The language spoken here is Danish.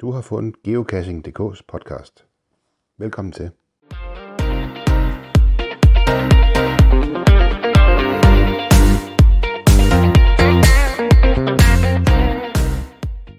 Du har fundet Geocaching.dk's podcast. Velkommen til.